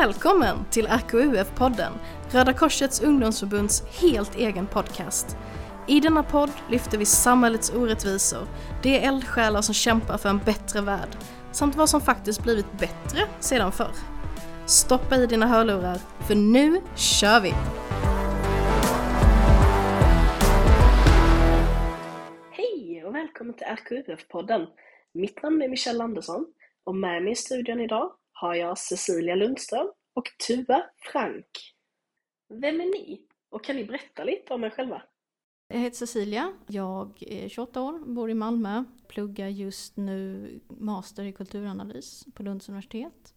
Välkommen till RKUF-podden, Röda Korsets ungdomsförbunds helt egen podcast. I denna podd lyfter vi samhällets orättvisor, de eldsjälar som kämpar för en bättre värld, samt vad som faktiskt blivit bättre sedan förr. Stoppa i dina hörlurar, för nu kör vi! Hej och välkommen till RKUF-podden. Mitt namn är Michelle Andersson och med mig i studion idag har jag Cecilia Lundström och Tuva Frank. Vem är ni? Och kan ni berätta lite om er själva? Jag heter Cecilia, jag är 28 år, bor i Malmö, pluggar just nu master i kulturanalys på Lunds universitet.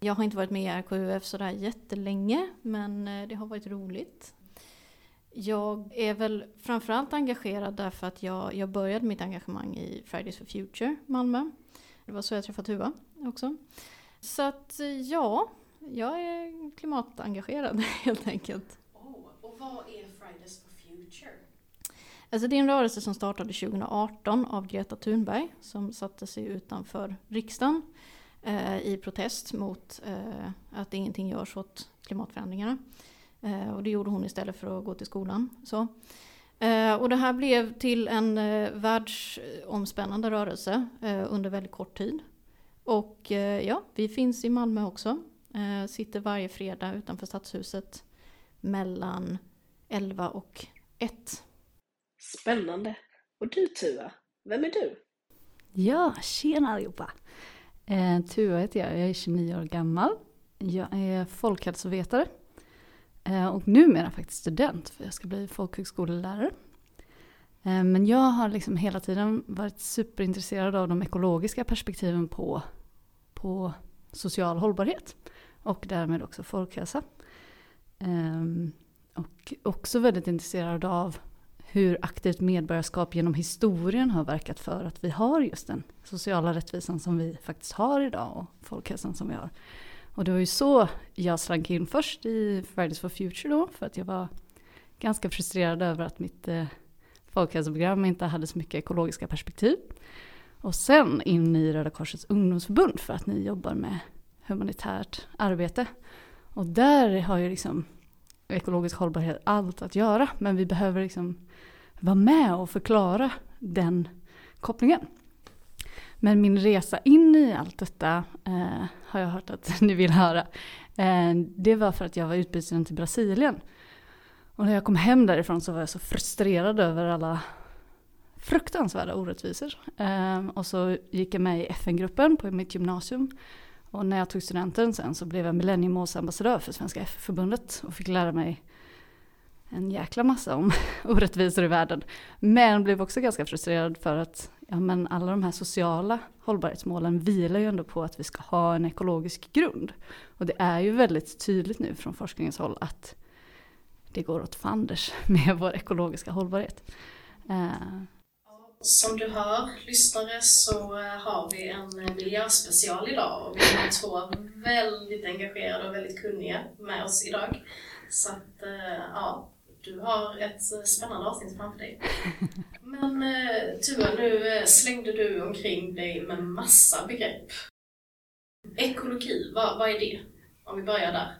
Jag har inte varit med i RKUF sådär jättelänge, men eh, det har varit roligt. Jag är väl framförallt engagerad därför att jag, jag började mitt engagemang i Fridays for Future Malmö. Det var så jag träffade Tuva också. Så att ja, jag är klimatengagerad helt enkelt. Oh, och vad är Fridays for Future? Alltså det är en rörelse som startade 2018 av Greta Thunberg som satte sig utanför riksdagen eh, i protest mot eh, att ingenting görs åt klimatförändringarna. Eh, och det gjorde hon istället för att gå till skolan. Så. Eh, och det här blev till en eh, världsomspännande rörelse eh, under väldigt kort tid. Och eh, ja, vi finns i Malmö också. Eh, sitter varje fredag utanför Stadshuset mellan 11 och 1. Spännande! Och du Tuva, vem är du? Ja, tjena allihopa! Eh, Tuva heter jag, jag är 29 år gammal. Jag är folkhälsovetare. Eh, och numera faktiskt student, för jag ska bli folkhögskolelärare. Eh, men jag har liksom hela tiden varit superintresserad av de ekologiska perspektiven på, på social hållbarhet. Och därmed också folkhälsa. Ehm, och också väldigt intresserad av hur aktivt medborgarskap genom historien har verkat för att vi har just den sociala rättvisan som vi faktiskt har idag och folkhälsan som vi har. Och det var ju så jag slank in först i Fridays for Future då, för att jag var ganska frustrerad över att mitt eh, folkhälsoprogram inte hade så mycket ekologiska perspektiv. Och sen in i Röda Korsets ungdomsförbund för att ni jobbar med humanitärt arbete. Och där har ju liksom ekologisk hållbarhet allt att göra, men vi behöver liksom vara med och förklara den kopplingen. Men min resa in i allt detta eh, har jag hört att ni vill höra. Eh, det var för att jag var utbytesstudent till Brasilien. Och när jag kom hem därifrån så var jag så frustrerad över alla fruktansvärda orättvisor. Eh, och så gick jag med i FN-gruppen på mitt gymnasium. Och när jag tog studenten sen så blev jag millenniemålsambassadör för Svenska FN-förbundet. och fick lära mig en jäkla massa om orättvisor i världen. Men blev också ganska frustrerad för att ja, men alla de här sociala hållbarhetsmålen vilar ju ändå på att vi ska ha en ekologisk grund. Och det är ju väldigt tydligt nu från forskningens håll att det går åt fanders med vår ekologiska hållbarhet. Uh. Som du hör, lyssnare, så eh, har vi en miljöspecial idag och vi har två väldigt engagerade och väldigt kunniga med oss idag. Så att, eh, ja, du har ett spännande avsnitt framför dig. Men eh, Tua, nu eh, slängde du omkring dig med massa begrepp. Ekologi, vad, vad är det? Om vi börjar där.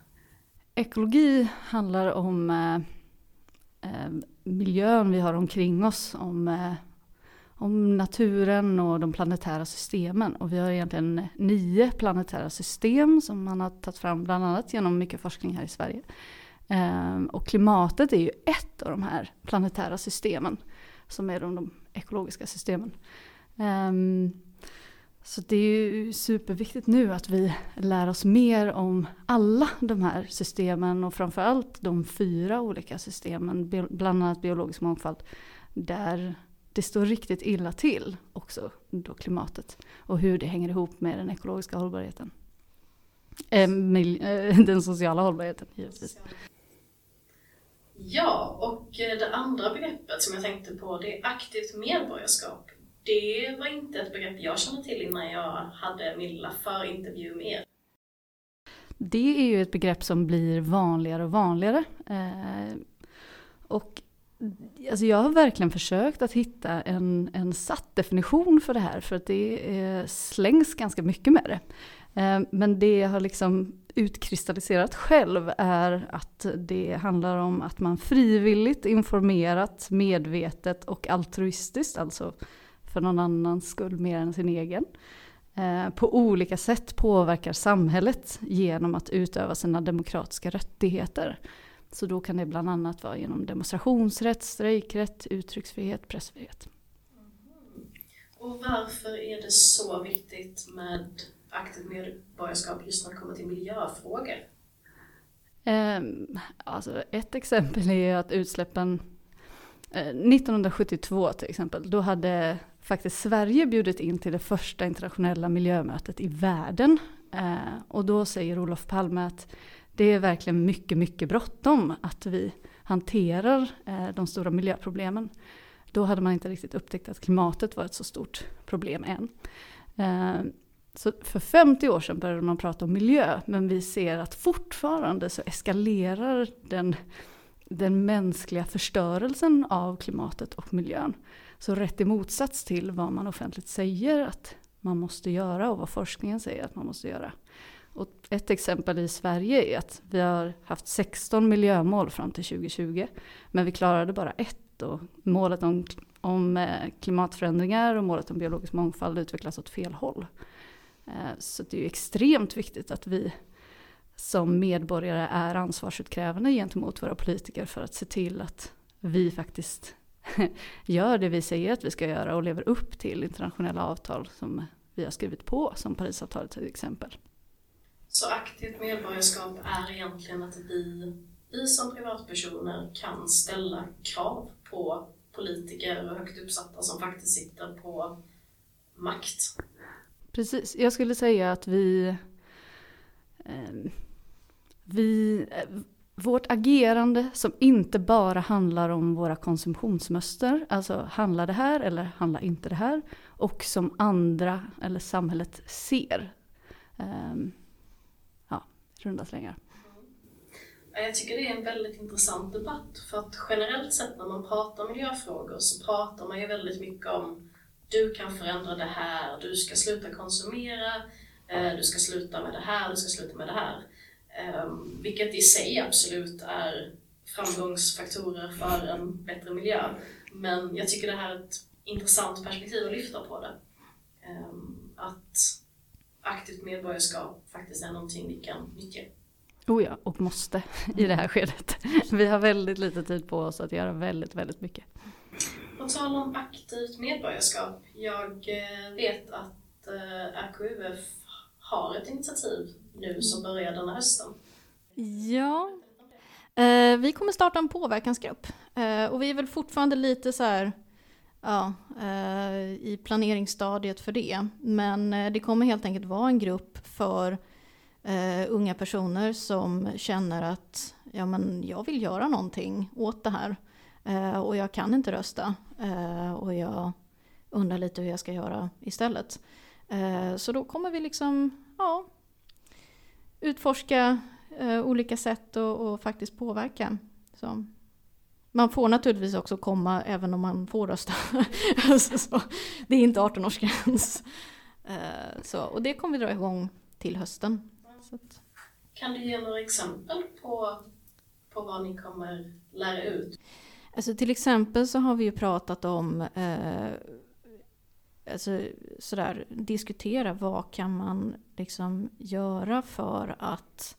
Ekologi handlar om eh, eh, miljön vi har omkring oss, om, eh, om naturen och de planetära systemen. Och vi har egentligen nio planetära system som man har tagit fram bland annat genom mycket forskning här i Sverige. Eh, och klimatet är ju ett av de här planetära systemen. Som är de, de ekologiska systemen. Um, så det är ju superviktigt nu att vi lär oss mer om alla de här systemen och framförallt de fyra olika systemen, bland annat biologisk mångfald, där det står riktigt illa till också, då klimatet, och hur det hänger ihop med den ekologiska hållbarheten. Eh, eh den sociala hållbarheten givetvis. Ja, och det andra begreppet som jag tänkte på det är aktivt medborgarskap. Det var inte ett begrepp jag kände till innan jag hade min lilla förintervju med er. Det är ju ett begrepp som blir vanligare och vanligare. Eh, och alltså jag har verkligen försökt att hitta en, en satt definition för det här, för att det eh, slängs ganska mycket med det. Eh, men det jag har liksom utkristalliserat själv är att det handlar om att man frivilligt, informerat, medvetet och altruistiskt, alltså för någon annans skull mer än sin egen, eh, på olika sätt påverkar samhället genom att utöva sina demokratiska rättigheter. Så då kan det bland annat vara genom demonstrationsrätt, strejkrätt, uttrycksfrihet, pressfrihet. Och varför är det så viktigt med aktivt medborgarskap just när det kommer till miljöfrågor? Eh, alltså ett exempel är att utsläppen eh, 1972 till exempel, då hade faktiskt Sverige bjudit in till det första internationella miljömötet i världen. Eh, och då säger Olof Palme att det är verkligen mycket, mycket bråttom att vi hanterar eh, de stora miljöproblemen. Då hade man inte riktigt upptäckt att klimatet var ett så stort problem än. Eh, så för 50 år sedan började man prata om miljö, men vi ser att fortfarande så eskalerar den, den mänskliga förstörelsen av klimatet och miljön. Så rätt i motsats till vad man offentligt säger att man måste göra och vad forskningen säger att man måste göra. Och ett exempel i Sverige är att vi har haft 16 miljömål fram till 2020, men vi klarade bara ett. Och målet om, om eh, klimatförändringar och målet om biologisk mångfald utvecklas åt fel håll. Eh, så det är ju extremt viktigt att vi som medborgare är ansvarsutkrävande gentemot våra politiker för att se till att vi faktiskt gör det vi säger att vi ska göra och lever upp till internationella avtal som vi har skrivit på, som Parisavtalet till exempel. Så aktivt medborgarskap är egentligen att vi, vi som privatpersoner kan ställa krav på politiker och högt uppsatta som faktiskt sitter på makt. Precis, jag skulle säga att vi, eh, vi eh, vårt agerande som inte bara handlar om våra konsumtionsmönster, alltså handlar det här eller handlar inte det här, och som andra eller samhället ser. Um, ja, runda slängar. Jag tycker det är en väldigt intressant debatt för att generellt sett när man pratar miljöfrågor så pratar man ju väldigt mycket om du kan förändra det här, du ska sluta konsumera, eh, du ska sluta med det här, du ska sluta med det här. Um, vilket i sig absolut är framgångsfaktorer för en bättre miljö. Men jag tycker det här är ett intressant perspektiv att lyfta på det. Um, att aktivt medborgarskap faktiskt är någonting vi kan nyttja. Oh ja, och måste i det här skedet. Vi har väldigt lite tid på oss att göra väldigt, väldigt mycket. På tal om aktivt medborgarskap. Jag eh, vet att eh, RKUF har ett initiativ nu som börjar den här hösten. Ja, eh, vi kommer starta en påverkansgrupp eh, och vi är väl fortfarande lite så här ja, eh, i planeringsstadiet för det. Men eh, det kommer helt enkelt vara en grupp för eh, unga personer som känner att ja, men jag vill göra någonting åt det här eh, och jag kan inte rösta eh, och jag undrar lite hur jag ska göra istället. Eh, så då kommer vi liksom ja, utforska eh, olika sätt och, och, faktiskt påverka. Så. Man får naturligtvis också komma även om man får rösta. alltså, det är inte 18-årsgräns. Eh, så, och det kommer vi dra igång till hösten. Att... Kan du ge några exempel på, på vad ni kommer lära ut? Alltså till exempel så har vi ju pratat om eh, alltså, sådär, diskutera vad kan man liksom göra för att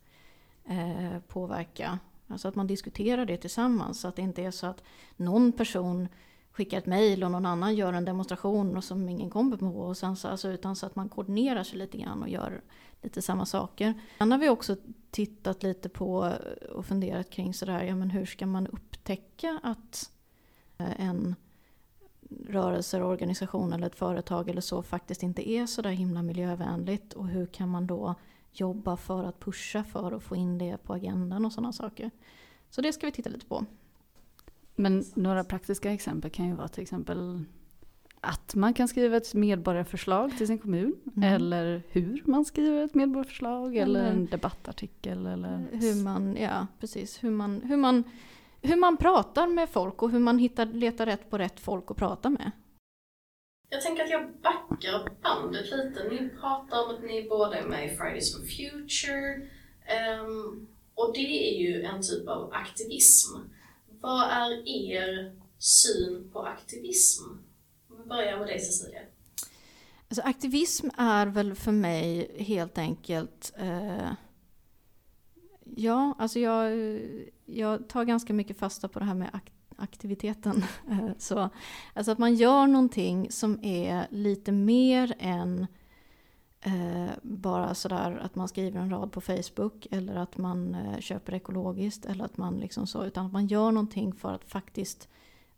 eh, påverka. Alltså att man diskuterar det tillsammans så att det inte är så att någon person skickar ett mejl och någon annan gör en demonstration och som ingen kommer på. Och sen så, alltså, utan så att man koordinerar sig lite grann och gör lite samma saker. Sen har vi också tittat lite på och funderat kring sådär, ja men hur ska man upptäcka att eh, en rörelser, organisation eller ett företag eller så faktiskt inte är så där himla miljövänligt och hur kan man då jobba för att pusha för att få in det på agendan och sådana saker. Så det ska vi titta lite på. Men några praktiska exempel kan ju vara till exempel att man kan skriva ett medborgarförslag till sin kommun. Mm. Eller hur man skriver ett medborgarförslag eller, eller en debattartikel. Eller... Hur man, ja precis, hur man, hur man hur man pratar med folk och hur man hittar, letar rätt på rätt folk att prata med. jag tänker att jag backar bandet lite. Ni pratar om att ni båda är med i Fridays for Future. Um, och det är ju en typ av aktivism. Vad är er syn på aktivism? Om vi börjar med dig Cecilia. Alltså, aktivism är väl för mig helt enkelt eh, Ja, alltså jag, jag tar ganska mycket fasta på det här med aktiviteten. Eh, så, alltså att man gör någonting som är lite mer än eh, bara sådär att man skriver en rad på Facebook eller att man eh, köper ekologiskt eller att man liksom så, utan att man gör någonting för att faktiskt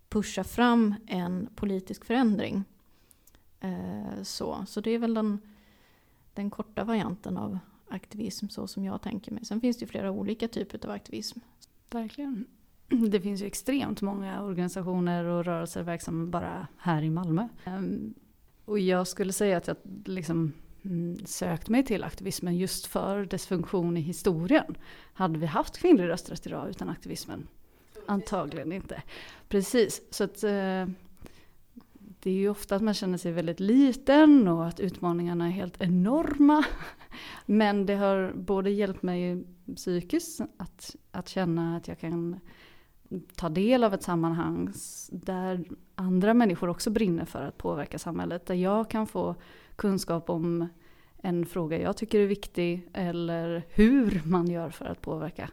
pusha fram en politisk förändring. Eh, så, så det är väl den, den korta varianten av aktivism så som jag tänker mig. Sen finns det ju flera olika typer av aktivism. Verkligen. Det finns ju extremt många organisationer och rörelser verksamma bara här i Malmö. Ehm, och jag skulle säga att jag liksom mm, sökt mig till aktivismen just för dess funktion i historien. Hade vi haft kvinnlig rösträtt idag utan aktivismen? Antagligen inte. Precis, så att eh, det är ju ofta att man känner sig väldigt liten och att utmaningarna är helt enorma. Men det har både hjälpt mig psykiskt att, att känna att jag kan ta del av ett sammanhang där andra människor också brinner för att påverka samhället. Där jag kan få kunskap om en fråga jag tycker är viktig eller hur man gör för att påverka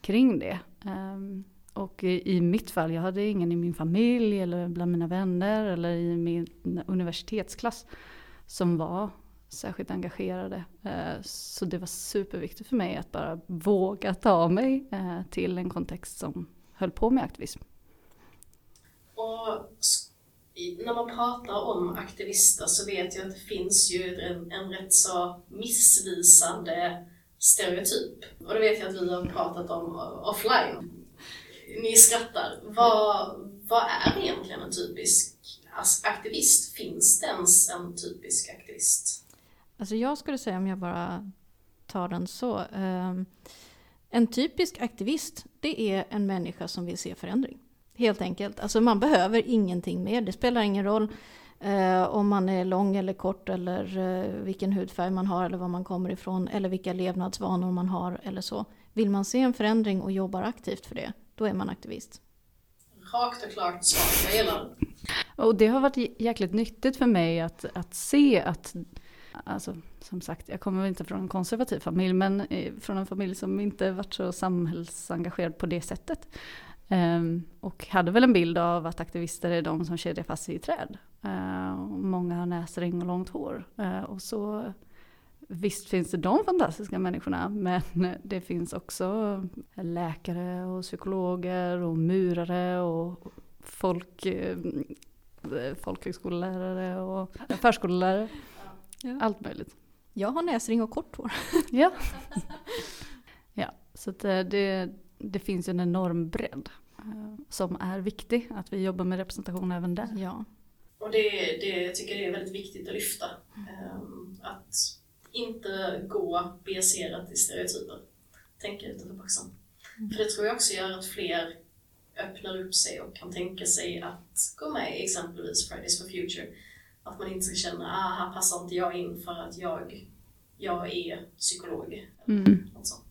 kring det. Ehm, och i, mitt fall, jag hade ingen i min familj eller bland mina vänner eller i min universitetsklass som var särskilt engagerade. Eh, så det var superviktigt för mig att bara våga ta mig eh, till en kontext som höll på med aktivism. Och när man pratar om aktivister så vet jag att det finns ju en, en rätt så missvisande stereotyp. Och det vet jag att vi har pratat om offline ni skrattar. Vad, vad är egentligen en typisk aktivist? Finns det ens en typisk aktivist? Alltså jag skulle säga om jag bara tar den så. Ehm, en typisk aktivist, det är en människa som vill se förändring. Helt enkelt. Alltså man behöver ingenting mer. Det spelar ingen roll eh, om man är lång eller kort eller eh, vilken hudfärg man har eller var man kommer ifrån eller vilka levnadsvanor man har eller så. Vill man se en förändring och jobbar aktivt för det, då är man aktivist. Rakt och klart svar, jag gillar det. Och det har varit jäkligt nyttigt för mig att, att se att Alltså, som sagt, jag kommer inte från en konservativ familj, men eh, från en familj som inte varit så samhällsengagerad på det sättet. Um, och hade väl en bild av att aktivister är de som kedjar fast sig i träd. Uh, många har näsring och långt hår. Uh, och så Visst finns det de fantastiska människorna men det finns också läkare och psykologer och murare och folk, eh, folkhögskolelärare och förskollärare. Ja. Allt möjligt. Jag har näsring och kort hår. ja. ja, så eh, det, det finns en enorm bredd eh, som är viktig. Att vi jobbar med representation även där. Ja. Och det, det tycker jag är väldigt viktigt att lyfta. Mm. Att inte gå baserat i stereotyper. Tänka utanför boxen. Mm. För det tror jag också gör att fler öppnar upp sig och kan tänka sig att gå med i exempelvis Fridays for Future. Att man inte ska känna att ah, här passar inte jag in för att jag, jag är psykolog. Mm. Något sånt.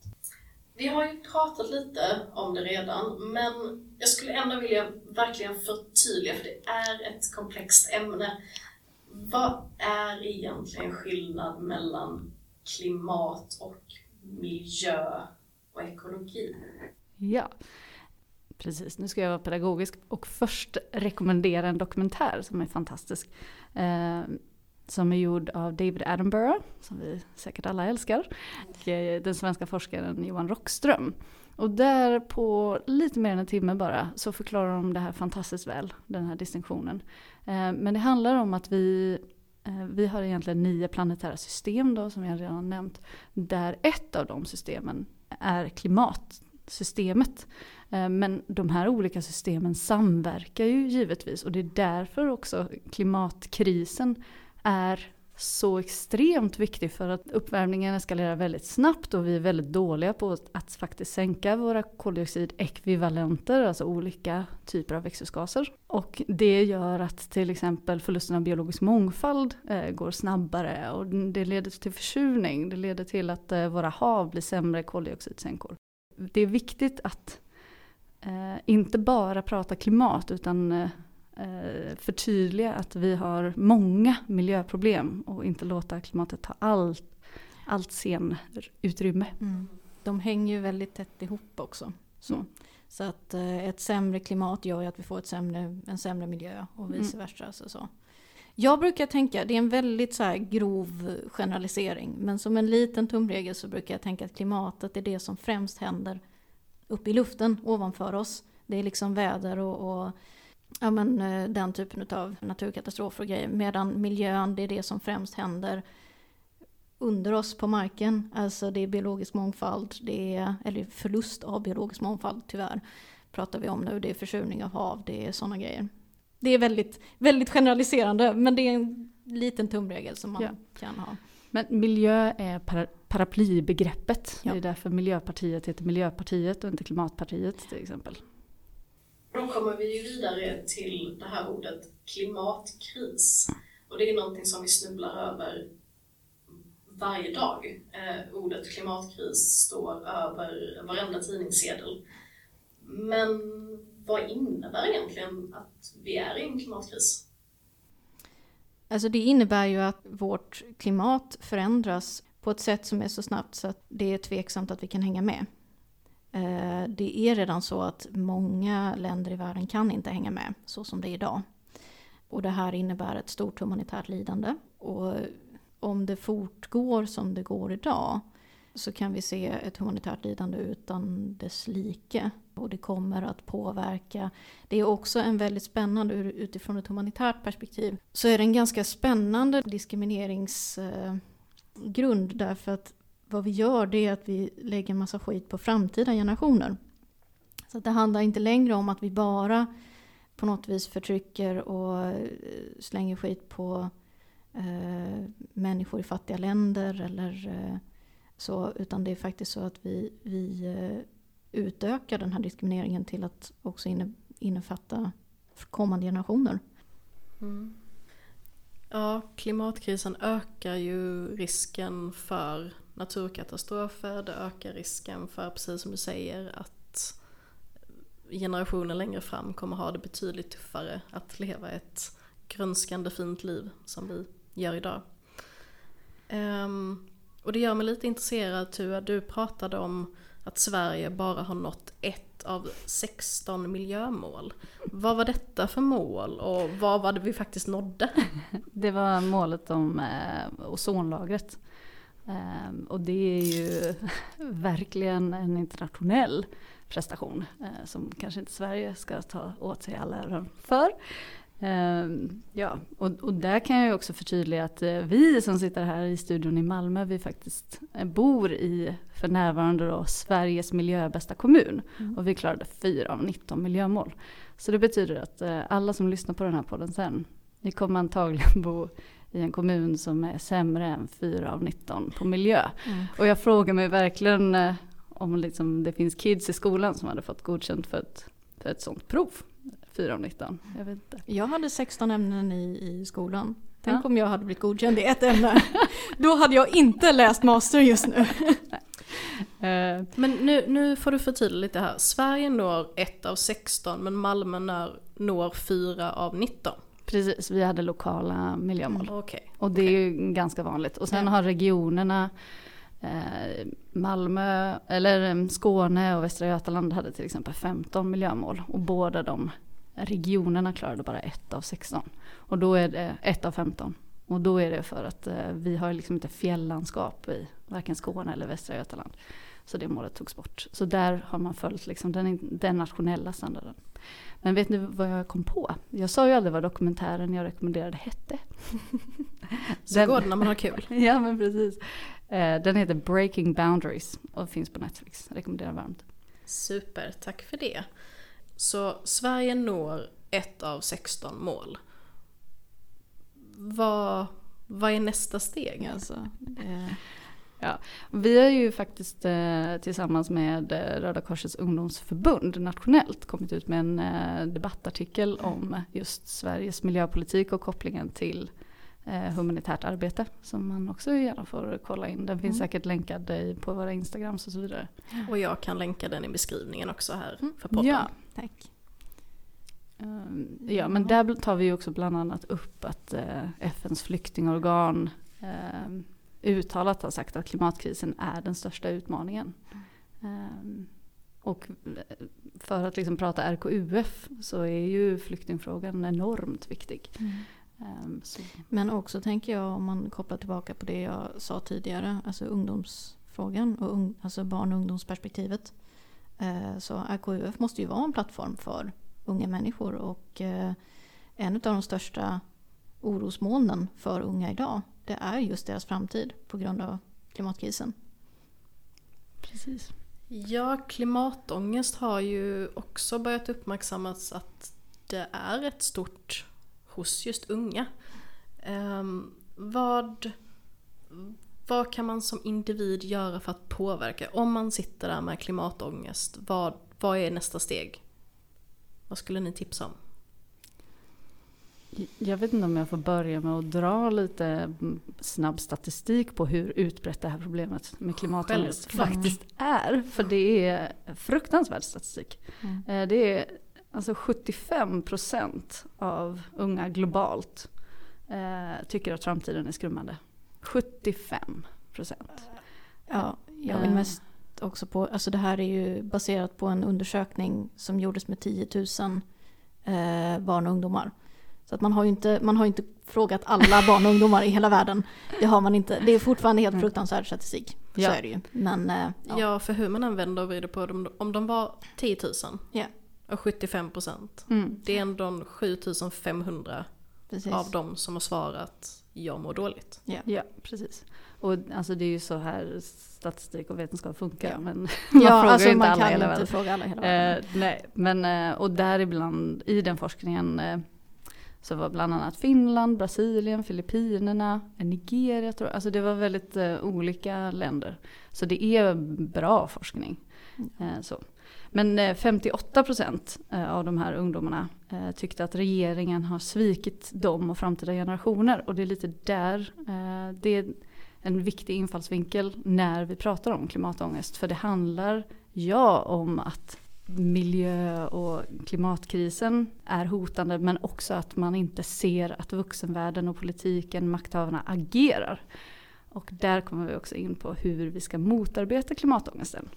Vi har ju pratat lite om det redan, men jag skulle ändå vilja verkligen förtydliga, för det är ett komplext ämne. Vad är egentligen skillnad mellan klimat och miljö och ekologi? Ja, precis. Nu ska jag vara pedagogisk och först rekommendera en dokumentär som är fantastisk. Eh, som är gjord av David Attenborough, som vi säkert alla älskar. Och eh, den svenska forskaren Johan Rockström. Och där på lite mer än en timme bara så förklarar de det här fantastiskt väl, den här distinktionen. Eh, men det handlar om att vi, eh, vi har egentligen nio planetära system då, som jag redan nämnt. Där ett av de systemen är klimatsystemet. Men de här olika systemen samverkar ju givetvis och det är därför också klimatkrisen är så extremt viktig för att uppvärmningen eskalerar väldigt snabbt och vi är väldigt dåliga på att faktiskt sänka våra koldioxidekvivalenter, alltså olika typer av växthusgaser. Och det gör att till exempel förlusten av biologisk mångfald eh, går snabbare och det leder till försurning, det leder till att eh, våra hav blir sämre koldioxidsänkor. Det är viktigt att eh, inte bara prata klimat utan eh, förtydliga att vi har många miljöproblem och inte låta klimatet ta allt, allt scenutrymme. Mm. De hänger ju väldigt tätt ihop också. Så, mm. så att eh, ett sämre klimat gör ju att vi får ett sämre, en sämre miljö och mm. vice versa. Så, så. Jag brukar tänka, det är en väldigt så grov generalisering, men som en liten tumregel så brukar jag tänka att klimatet är det som främst händer uppe i luften ovanför oss. Det är liksom väder och, och ja, men, eh, den typen av naturkatastrofer och grejer. Medan miljön, det är det som främst händer under oss på marken. Alltså det är biologisk mångfald, det är, eller förlust av biologisk mångfald tyvärr. Pratar vi om nu, det är försurning av hav, det är sådana grejer. Det är väldigt, väldigt generaliserande men det är en liten tumregel som man ja. kan ha. Men miljö är para, paraplybegreppet. Ja. Det är därför Miljöpartiet heter Miljöpartiet och inte Klimatpartiet till exempel. Då kommer vi ju vidare till det här ordet klimatkris. Och det är någonting som vi snubblar över varje dag. Eh, ordet klimatkris står över varenda tidningssedel. Men vad innebär egentligen att vi är i en klimatkris? Alltså det innebär ju att vårt klimat förändras på ett sätt som är så snabbt så att det är tveksamt att vi kan hänga med. Eh, det är redan så att många länder i världen kan inte hänga med så som det är idag. Och det här innebär ett stort humanitärt lidande. Och om det fortgår som det går idag så kan vi se ett humanitärt lidande utan dess like. Och det kommer att påverka. Det är också en väldigt spännande, utifrån ett humanitärt perspektiv, så är det en ganska spännande diskrimineringsgrund eh, därför att vad vi gör det är att vi lägger en massa skit på framtida generationer. Så det handlar inte längre om att vi bara på något vis förtrycker och eh, slänger skit på eh, människor i fattiga länder eller eh, så, utan det är faktiskt så att vi, vi eh, utökar den här diskrimineringen till att också inne, innefatta kommande generationer. Mm. Ja, klimatkrisen ökar ju risken för naturkatastrofer, det ökar risken för, precis som du säger, att generationer längre fram kommer ha det betydligt tuffare att leva ett grönskande fint liv som vi gör idag. Um, och det gör mig lite intresserad Tua, du pratade om att Sverige bara har nått ett av 16 miljömål. Vad var detta för mål och vad var det vi faktiskt nådde? Det var målet om eh, ozonlagret. Um, och det är ju verkligen en internationell prestation uh, som kanske inte Sverige ska ta åt sig alla äran för. Um, ja, och, och, där kan jag ju också förtydliga att uh, vi som sitter här i studion i Malmö, vi faktiskt uh, bor i för närvarande då Sveriges miljöbästa kommun. Mm. Och vi klarade 4 av 19 miljömål. Så det betyder att alla som lyssnar på den här podden sen, ni kommer antagligen bo i en kommun som är sämre än 4 av 19 på miljö. Mm. Och jag frågar mig verkligen eh, om liksom det finns kids i skolan som hade fått godkänt för ett, för ett sånt prov. 4 av 19. Jag, vet inte. jag hade 16 ämnen i, i skolan. Tänk ja. om jag hade blivit godkänd i ett ämne. Då hade jag inte läst master just nu. Eh, men nu, nu får du förtydliga lite här. Sverige når 1 av 16 men Malmö når, når 4 av 19. Precis, vi hade lokala miljömål. Mm, okay. Och det är ju ganska vanligt. Och sen mm. har regionerna eh, Malmö, eller eh, Skåne och Västra Götaland hade till exempel 15 miljömål. Och båda de regionerna klarade bara ett av 16. Och då är det ett av 15. Och då är det för att eh, vi har liksom inte fjällandskap i varken Skåne eller Västra Götaland. Så det målet togs bort. Så där har man följt liksom den, den nationella standarden. Men vet ni vad jag kom på? Jag sa ju aldrig vad dokumentären jag rekommenderade hette. Så den, går det när man har kul. ja men precis. Eh, den heter Breaking Boundaries och finns på Netflix. Rekommenderar varmt. Super, tack för det. Så Sverige når ett av 16 mål. Vad, vad är nästa steg? Alltså, det, Vi har ju faktiskt eh, tillsammans med eh, Röda Korsets ungdomsförbund nationellt kommit ut med en eh, debattartikel om just Sveriges miljöpolitik och kopplingen till eh, humanitärt arbete som man också gärna får kolla in. Den finns Mm. säkert länkad på våra instagrams och så vidare. Och jag kan länka den i beskrivningen också här Mm. för podden. Ja, tack. Ehm, ja, men där tar vi också bland annat upp att FNs flyktingorgan eh, uttalat har sagt att klimatkrisen är den största utmaningen. Ehm, och för att liksom prata RKUF så är ju flyktingfrågan enormt viktig. Ehm, så, Men också tänker jag om man kopplar tillbaka på det jag sa tidigare, alltså ungdomsfrågan och ung, alltså barn och ungdomsperspektivet. Eh, så RKUF måste ju vara en plattform för unga människor och eh, en av de största orosmolnen för unga idag det är just deras framtid på grund av klimatkrisen. precis. Ja, klimatångest har ju också börjat uppmärksammas att det är ett stort hos just unga. Ehm, vad, vad kan man som individ göra för att påverka? Om man sitter där med klimatångest, vad, vad är nästa steg? Vad skulle ni tipsa om? Jag vet inte om jag får börja med att dra lite mm, snabb statistik på hur utbrett det här problemet med klimatångest faktiskt är. För det är fruktansvärd statistik. Mm. Eh, Det är alltså 75 procent av unga globalt eh, tycker att framtiden är skrummande. 75 procent. Ja, jag vill Eh. mest också på, alltså det här är ju baserat på en undersökning som gjordes med 10 000 eh, barn och ungdomar. Så att man har ju inte, man har ju inte frågat alla barn och ungdomar i hela världen. Det har man inte. Det är fortfarande helt Mm. fruktansvärd statistik. Ja. Så är det ju. Men eh, Ja. ja. för hur man än vänder och vrider på det, om de var 10 000 Ja. och 75 procent, Mm. det är ändå 7500 precis. av dem som har svarat jag mår dåligt. Ja, precis. Och alltså det är ju så här statistik och vetenskap funkar. Ja. Men man ja, frågar alltså inte man alla kan hela inte världen. fråga alla hela världen. Eh, nej, men eh, och däribland i den forskningen så var bland annat Finland, Brasilien, Filippinerna, Nigeria tror jag. Alltså det var väldigt eh, olika länder. Så det är bra forskning. Eh, så. Men eh, 58 procent eh, av de här ungdomarna eh, tyckte att regeringen har svikit dem och framtida generationer. Och det är lite där, eh, det är en viktig infallsvinkel när vi pratar om klimatångest. För det handlar, ja, om att miljö och klimatkrisen är hotande men också att man inte ser att vuxenvärlden och politiken, makthavarna agerar. Och där kommer vi också in på hur vi ska motarbeta klimatångesten.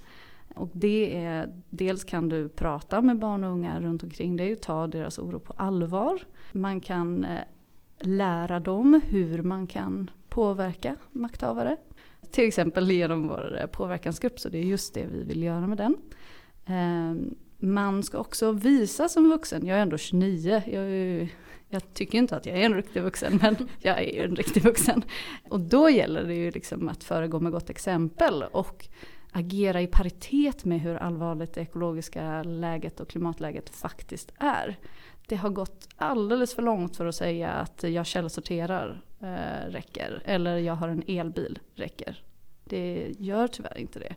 Och det är, dels kan du prata med barn och unga runt omkring dig och ta deras oro på allvar. Man kan eh, lära dem hur man kan påverka makthavare. Till exempel genom vår eh, påverkansgrupp, så det är just det vi vill göra med den. Ehm, man ska också visa som vuxen, jag är ändå 29, jag, är, ju- jag tycker inte att jag är en riktig vuxen men jag är ju en riktig vuxen. Och då gäller det ju liksom att föregå med gott exempel och agera i paritet med hur allvarligt det ekologiska läget och klimatläget faktiskt är. Det har gått alldeles för långt för att säga att jag källsorterar eh, räcker eller jag har en elbil räcker. Det gör tyvärr inte det.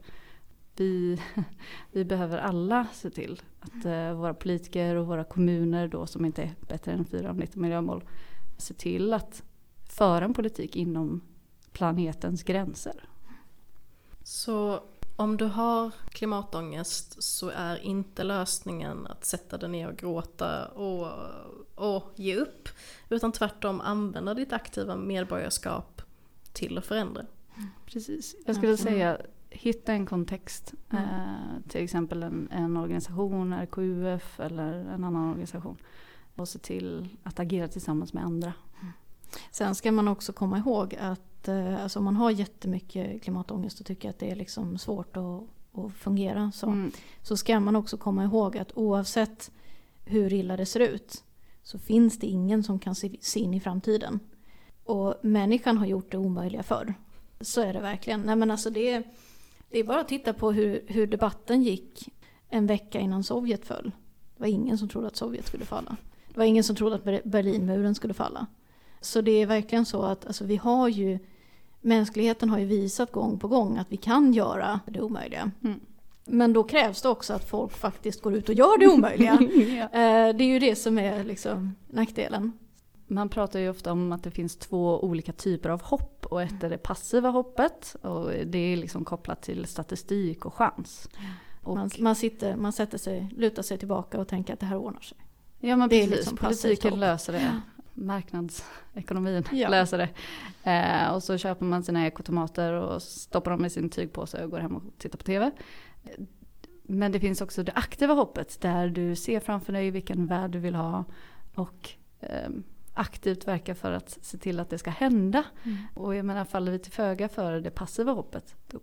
Vi, vi behöver alla se till att eh, våra politiker och våra kommuner då som inte är bättre än 4 av 19 miljömål se till att föra en politik inom planetens gränser. Så om du har klimatångest så är inte lösningen att sätta dig ner och gråta och, och ge upp. Utan tvärtom använda ditt aktiva medborgarskap till att förändra. Precis. Jag skulle Mm. säga hitta en kontext. Mm. Eh, till exempel en, en organisation, RKUF eller en annan organisation. Och se till att agera tillsammans med andra. Sen ska man också komma ihåg att eh, alltså om man har jättemycket klimatångest och tycker att det är liksom svårt att, att fungera så, Mm. så ska man också komma ihåg att oavsett hur illa det ser ut så finns det ingen som kan se, se in i framtiden. Och människan har gjort det omöjliga förr. Så är det verkligen. Nej, men alltså det, det är bara att titta på hur, hur debatten gick en vecka innan Sovjet föll. Det var ingen som trodde att Sovjet skulle falla. Det var ingen som trodde att Ber- Berlinmuren skulle falla. Så det är verkligen så att alltså, vi har ju Mänskligheten har ju visat gång på gång att vi kan göra det omöjliga. Mm. Men då krävs det också att folk faktiskt går ut och gör det omöjliga. ja. Eh, det är ju det som är liksom nackdelen. Man pratar ju ofta om att det finns två olika typer av hopp och ett är det passiva hoppet och det är liksom kopplat till statistik och chans. Och, Man, man, sitter, man sätter sig, lutar sig tillbaka och tänker att det här ordnar sig. ja men det är precis, liksom politiken löser det. Marknadsekonomin Ja. löser det. Eh, och så köper man sina ekotomater och stoppar dem i sin tygpåse och går hem och tittar på TV. Men det finns också det aktiva hoppet där du ser framför dig vilken värld du vill ha och ehm, aktivt verkar för att se till att det ska hända. Och jag menar faller vi till föga för det passiva hoppet då,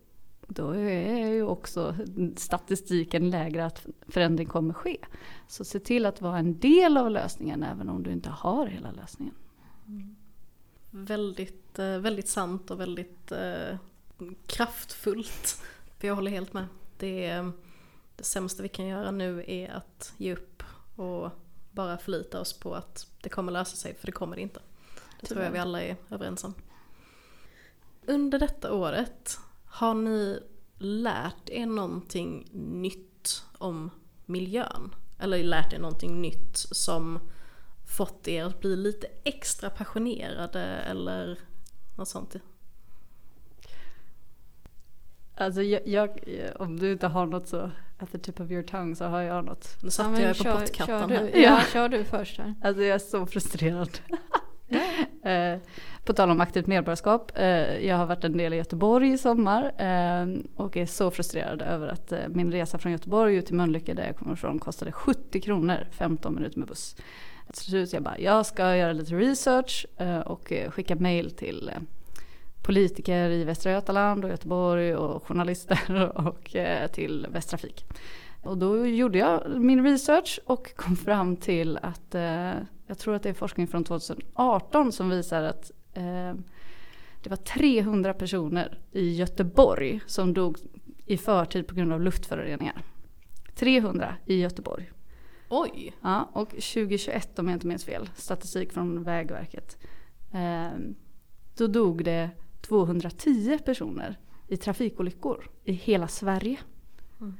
då är ju också statistiken lägre att förändring kommer ske. Så se till att vara en del av lösningen även om du inte har hela lösningen. Väldigt, eh, väldigt sant och väldigt eh, kraftfullt. För jag håller helt med. Det, är, det sämsta vi kan göra nu är att ge upp och bara förlita oss på att det kommer lösa sig, för det kommer det inte. Det tror jag vi alla är överens om. Under detta året, har ni lärt er någonting nytt om miljön? Eller lärt er någonting nytt som fått er att bli lite extra passionerade eller något sånt? Alltså jag, jag, om du inte har något så at the tip of your tongue så har jag något. Nu satte Ja, jag på kör, pottkattan kör du, ja, kör du först här. Alltså jag är så frustrerad. Eh, på tal om aktivt medborgarskap. eh, jag har varit en del i Göteborg i sommar eh, och är så frustrerad över att eh, min resa från Göteborg ut till Mölnlycke där jag kommer ifrån kostade 70 kronor 15 minuter med buss. Slut jag bara, jag ska göra lite research och skicka mail till politiker i Västra Götaland och Göteborg och journalister och eh, till Västtrafik. Och då gjorde jag min research och kom fram till att eh, jag tror att det är forskning från 2018 som visar att eh, det var 300 personer i Göteborg som dog i förtid på grund av luftföroreningar. 300 i Göteborg. Oj! Ja, och 2021 om jag inte minns fel, statistik från Vägverket. Eh, då dog det 210 personer i trafikolyckor i hela Sverige. Mm.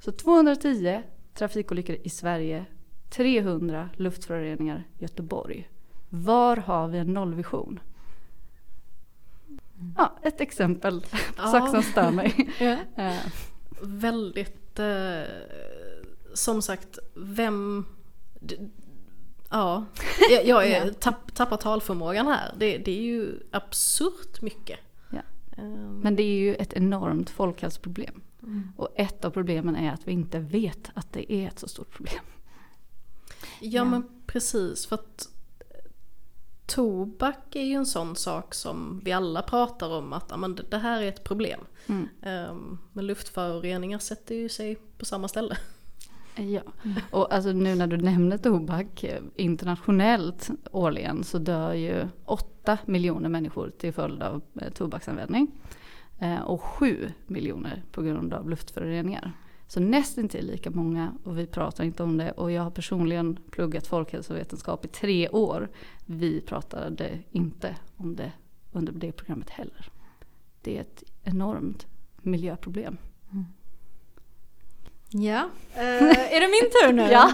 Så 210 trafikolyckor i Sverige, 300 luftföroreningar i Göteborg. Var har vi en nollvision? Ja, ett exempel på Ja. sak som stör mig. Ja. Väldigt, eh, som sagt, vem... Ja, jag, jag är, tapp, tappar talförmågan här. Det, det är ju absurt mycket. Ja. Ehm, Men det är ju ett enormt folkhälsoproblem. Mm. Och ett av problemen är att vi inte vet att det är ett så stort problem. Ja, Ja. men precis för att tobak är ju en sån sak som vi alla pratar om att ja, men det det här är ett problem. Mm. Ehm, men luftföroreningar sätter ju sig på samma ställe. Ja, och alltså nu när du nämner tobak eh, internationellt årligen så dör ju 8 miljoner människor till följd av eh, tobaksanvändning. Eh, och 7 miljoner på grund av luftföroreningar. Så nästintill lika många och vi pratar inte om det. Och jag har personligen pluggat folkhälsovetenskap i tre år. Vi pratade inte om det under det programmet heller. Det är ett enormt miljöproblem. Mm. Ja, Eh, är det min tur nu? Ja.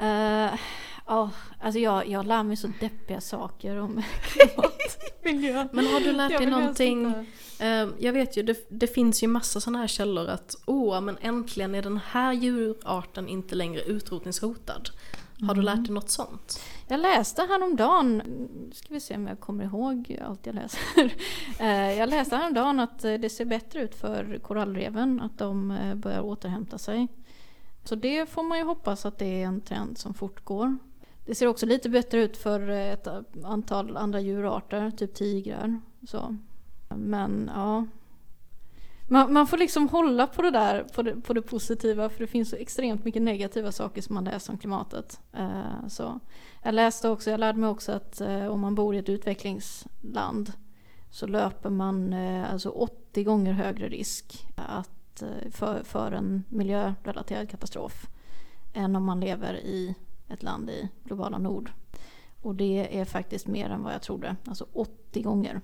Eh, ja, alltså jag, jag lär mig så deppiga saker om klimatmiljö. Men har du lärt Jag dig helst någonting? Ehm, jag vet ju, det, det finns ju massa sådana här källor att åh, men äntligen är den här djurarten inte längre utrotningshotad. Har du Mm. lärt dig något sånt? Jag läste häromdagen, ska vi se om jag kommer ihåg allt jag läser. Eh, jag läste häromdagen att det ser bättre ut för korallreven, att de eh, börjar återhämta sig. Så det får man ju hoppas att det är en trend som fortgår. Det ser också lite bättre ut för eh, ett antal andra djurarter, typ tigrar. Så. Men ja. Man, man får liksom hålla på det där, på det, på det positiva, för det finns så extremt mycket negativa saker som man läser om klimatet. Eh, så. Jag läste också, jag lärde mig också att eh, om man bor i ett utvecklingsland så löper man eh, alltså 80 gånger högre risk att, eh, för, för en miljörelaterad katastrof än om man lever i ett land i globala nord. Och det är faktiskt mer än vad jag trodde, alltså 80 gånger.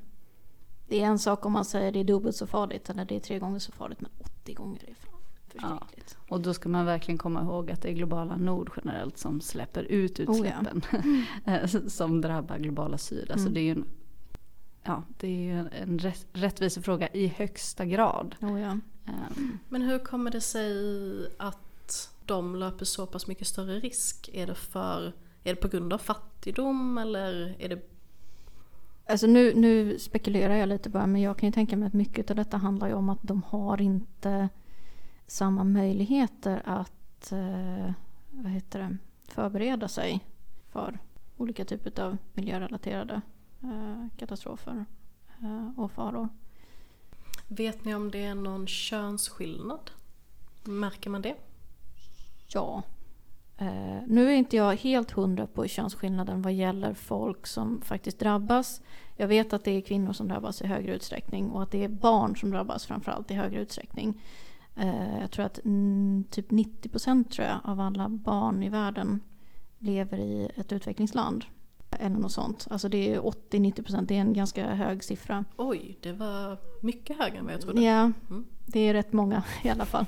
Det är en sak om man säger det är dubbelt så farligt eller det är tre gånger så farligt, men 80 gånger är fan förskräckligt. Ja, och då ska man verkligen komma ihåg att det är globala nord generellt som släpper ut utsläppen. Oh ja. som drabbar globala syd. Alltså mm. det är ju en, ja, det är en rätt, rättvisefråga i högsta grad. Oh ja. um. Men hur kommer det sig att de löper så pass mycket större risk? Är det, för, är det på grund av fattigdom eller är det Alltså nu, nu spekulerar jag lite bara men jag kan ju tänka mig att mycket av detta handlar ju om att de har inte samma möjligheter att eh, vad heter det, förbereda sig för olika typer av miljörelaterade eh, katastrofer eh, och faror. Vet ni om det är någon könsskillnad? Märker man det? Ja. Eh, nu är inte jag helt hundra på könsskillnaden vad gäller folk som faktiskt drabbas. Jag vet att det är kvinnor som drabbas i högre utsträckning och att det är barn som drabbas framförallt i högre utsträckning. Eh, jag tror att mm, typ 90 procent tror jag, av alla barn i världen lever i ett utvecklingsland. Eller något sånt. Alltså det är 80-90%, det är en ganska hög siffra. Oj, det var mycket högre än vad jag trodde. Ja, mm. det är rätt många i alla fall.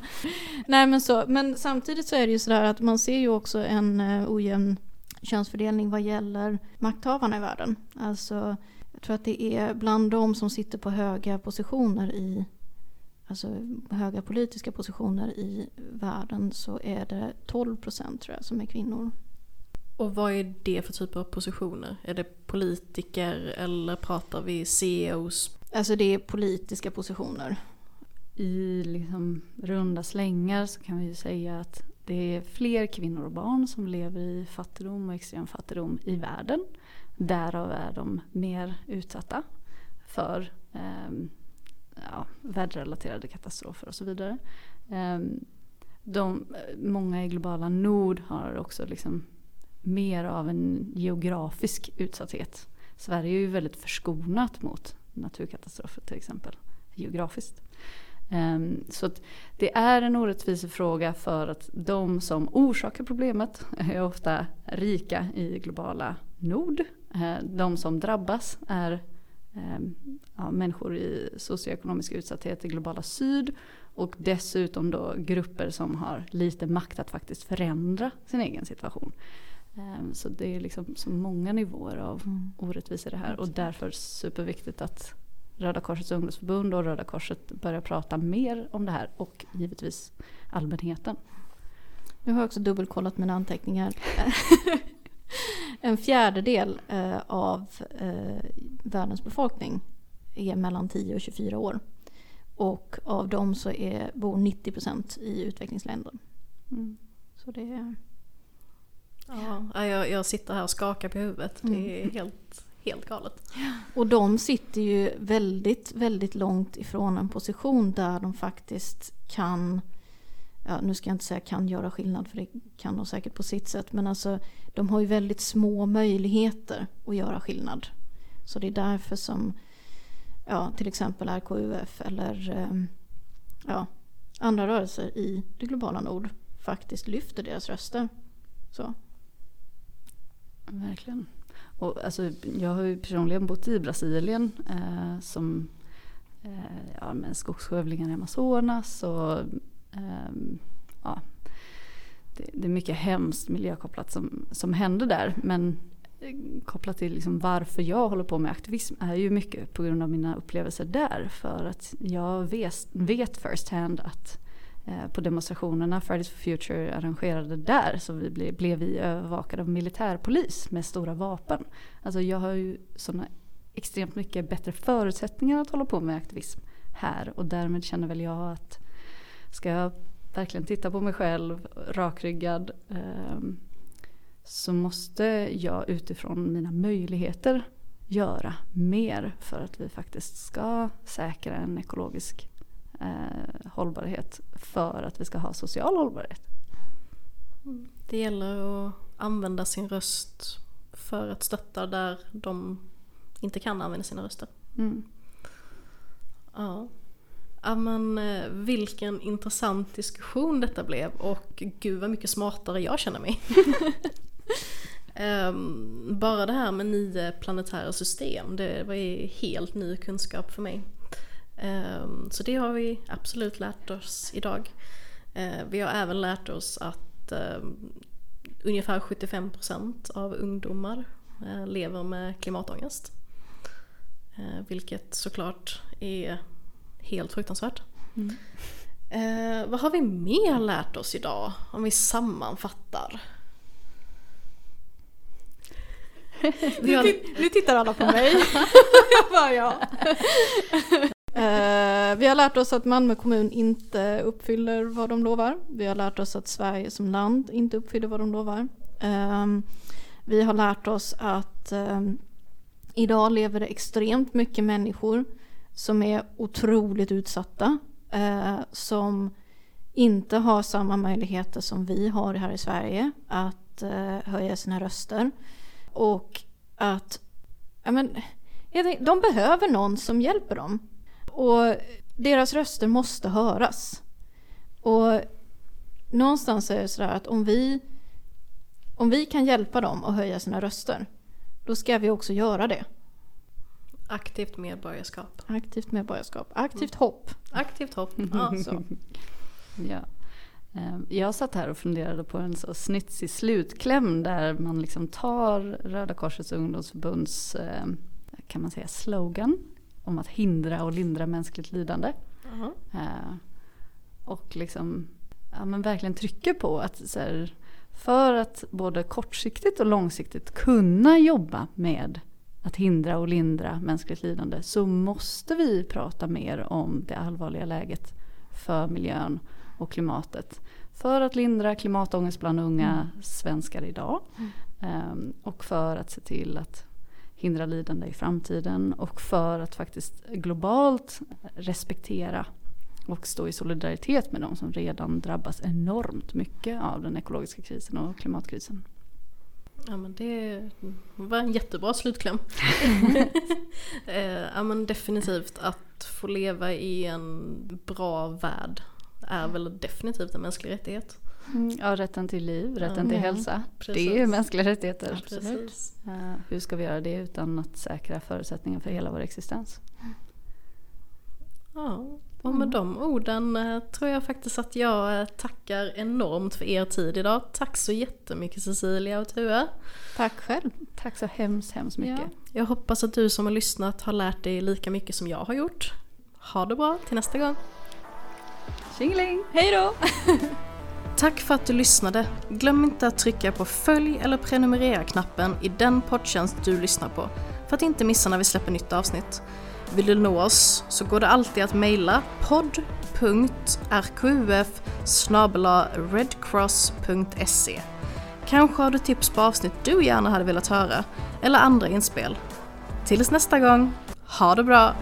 Nej men så, men samtidigt så är det ju sådär att man ser ju också en uh, ojämn könsfördelning vad gäller makthavarna i världen. Alltså, jag tror att det är bland de som sitter på höga positioner i alltså höga politiska positioner i världen så är det 12 procent tror jag som är kvinnor. Och vad är det för typer av positioner? Är det politiker eller pratar vi CEOs? Alltså det är politiska positioner. I liksom runda slängar så kan vi ju säga att det är fler kvinnor och barn som lever i fattigdom och extrem fattigdom i världen. Därav är de mer utsatta för eh, ja, väderrelaterade katastrofer och så vidare. Eh, de, många i globala nord har också liksom mer av en geografisk utsatthet. Sverige är ju väldigt förskonat mot naturkatastrofer till exempel, geografiskt. Ehm, så det är en orättvisefråga för att de som orsakar problemet är ofta rika i globala nord. Ehm, de som drabbas är ehm, ja, människor i socioekonomisk utsatthet i globala syd och dessutom då grupper som har lite makt att faktiskt förändra sin egen situation. Ehm, så det är liksom så många nivåer av mm. orättvisor det här och därför superviktigt att Röda Korsets ungdomsförbund och Röda Korset börjar prata mer om det här och givetvis allmänheten. Nu har jag också dubbelkollat mina anteckningar. en fjärdedel eh, av eh, världens befolkning är mellan 10 och 24 år. Och av dem så är, bor 90 procent i utvecklingsländer. Mm. Så det är... Ja, jag, jag sitter här och skakar på huvudet. Det är mm. helt, helt galet. Och de sitter ju väldigt, väldigt långt ifrån en position där de faktiskt kan ja, nu ska jag inte säga kan göra skillnad för det kan de säkert på sitt sätt. Men alltså de har ju väldigt små möjligheter att göra skillnad. Så det är därför som ja, till exempel RKUF eller ehm, ja, andra rörelser i det globala nord faktiskt lyfter deras röster. Så. Verkligen. Och alltså, jag har ju personligen bott i Brasilien eh, som eh, ja, med skogsskövlingar i Amazonas och eh, ja, det, det, är mycket hemskt miljökopplat som, som händer där. Men eh, kopplat till liksom varför jag håller på med aktivism är ju mycket på grund av mina upplevelser där. För att jag vet, vet first hand att eh, Eh, på demonstrationerna Fridays for Future arrangerade där så vi blev, blev vi övervakade av militärpolis med stora vapen. Alltså jag har ju sådana extremt mycket bättre förutsättningar att hålla på med aktivism här och därmed känner väl jag att ska jag verkligen titta på mig själv rakryggad eh, så måste jag utifrån mina möjligheter göra mer för att vi faktiskt ska säkra en ekologisk eh, hållbarhet för att vi ska ha social hållbarhet. Det gäller att använda sin röst för att stötta där de inte kan använda sina röster. Mm. Ja. Ja men eh, vilken intressant diskussion detta blev och gud vad mycket smartare jag känner mig. Um, bara det här med nio planetära system, det var helt ny kunskap för mig. Um, så det har vi absolut lärt oss idag. Uh, vi har även lärt oss att um, ungefär 75% av ungdomar uh, lever med klimatångest. Vilket såklart är helt fruktansvärt. Mm. vad har vi mer lärt oss idag om vi sammanfattar? nu, nu tittar alla på mig. bara, ja. Eh, vi har lärt oss att Malmö kommun inte uppfyller vad de lovar. Vi har lärt oss att Sverige som land inte uppfyller vad de lovar. Eh, vi har lärt oss att eh, idag lever det extremt mycket människor som är otroligt utsatta. Eh, som inte har samma möjligheter som vi har här i Sverige att eh, höja sina röster. Och att ja, men, de behöver någon som hjälper dem. Och deras röster måste höras. Och någonstans är det sådär att om vi, om vi kan hjälpa dem att höja sina röster, då ska vi också göra det. Aktivt medborgarskap. Aktivt medborgarskap. Aktivt hopp. Aktivt hopp. Ja, så. ja. Ehm, jag satt här och funderade på en så snitsig slutkläm där man liksom tar Röda Korsets ungdomsförbunds ehm, kan man säga slogan om att hindra och lindra mänskligt lidande. Uh -huh. Och liksom ja, men verkligen trycker på att så här, för att både kortsiktigt och långsiktigt kunna jobba med att hindra och lindra mänskligt lidande så måste vi prata mer om det allvarliga läget för miljön och klimatet. För att lindra klimatångest bland unga mm. svenskar idag. Mm. Um, och för att se till att hindra lidande i framtiden. Och för att faktiskt globalt respektera och stå i solidaritet med de som redan drabbas enormt mycket av den ekologiska krisen och klimatkrisen. Ja men det var en jättebra slutkläm. Eh, ja men definitivt att få leva i en bra värld är väl definitivt en mänsklig rättighet. Mm, ja, rätten till liv, rätten ja, till hälsa. Precis. Det är ju mänskliga rättigheter. Absolut. Uh, hur ska vi göra det utan att säkra förutsättningar för hela vår existens? Ja, och med de orden uh, tror jag faktiskt att jag uh, tackar enormt för er tid idag. Tack så jättemycket Cecilia och Tua. Tack själv. Tack så hemskt, hemskt mycket. Ja. Jag hoppas att du som har lyssnat har lärt dig lika mycket som jag har gjort. Ha det bra till nästa gång. Tjingeling! Hej då! Tack för att du lyssnade. Glöm inte att trycka på följ eller prenumerera-knappen i den poddtjänst du lyssnar på för att inte missa när vi släpper nytt avsnitt. Vill du nå oss så går det alltid att mejla podd.rqf redcross.se Kanske har du tips på avsnitt du gärna hade velat höra eller andra inspel. Tills nästa gång, ha det bra!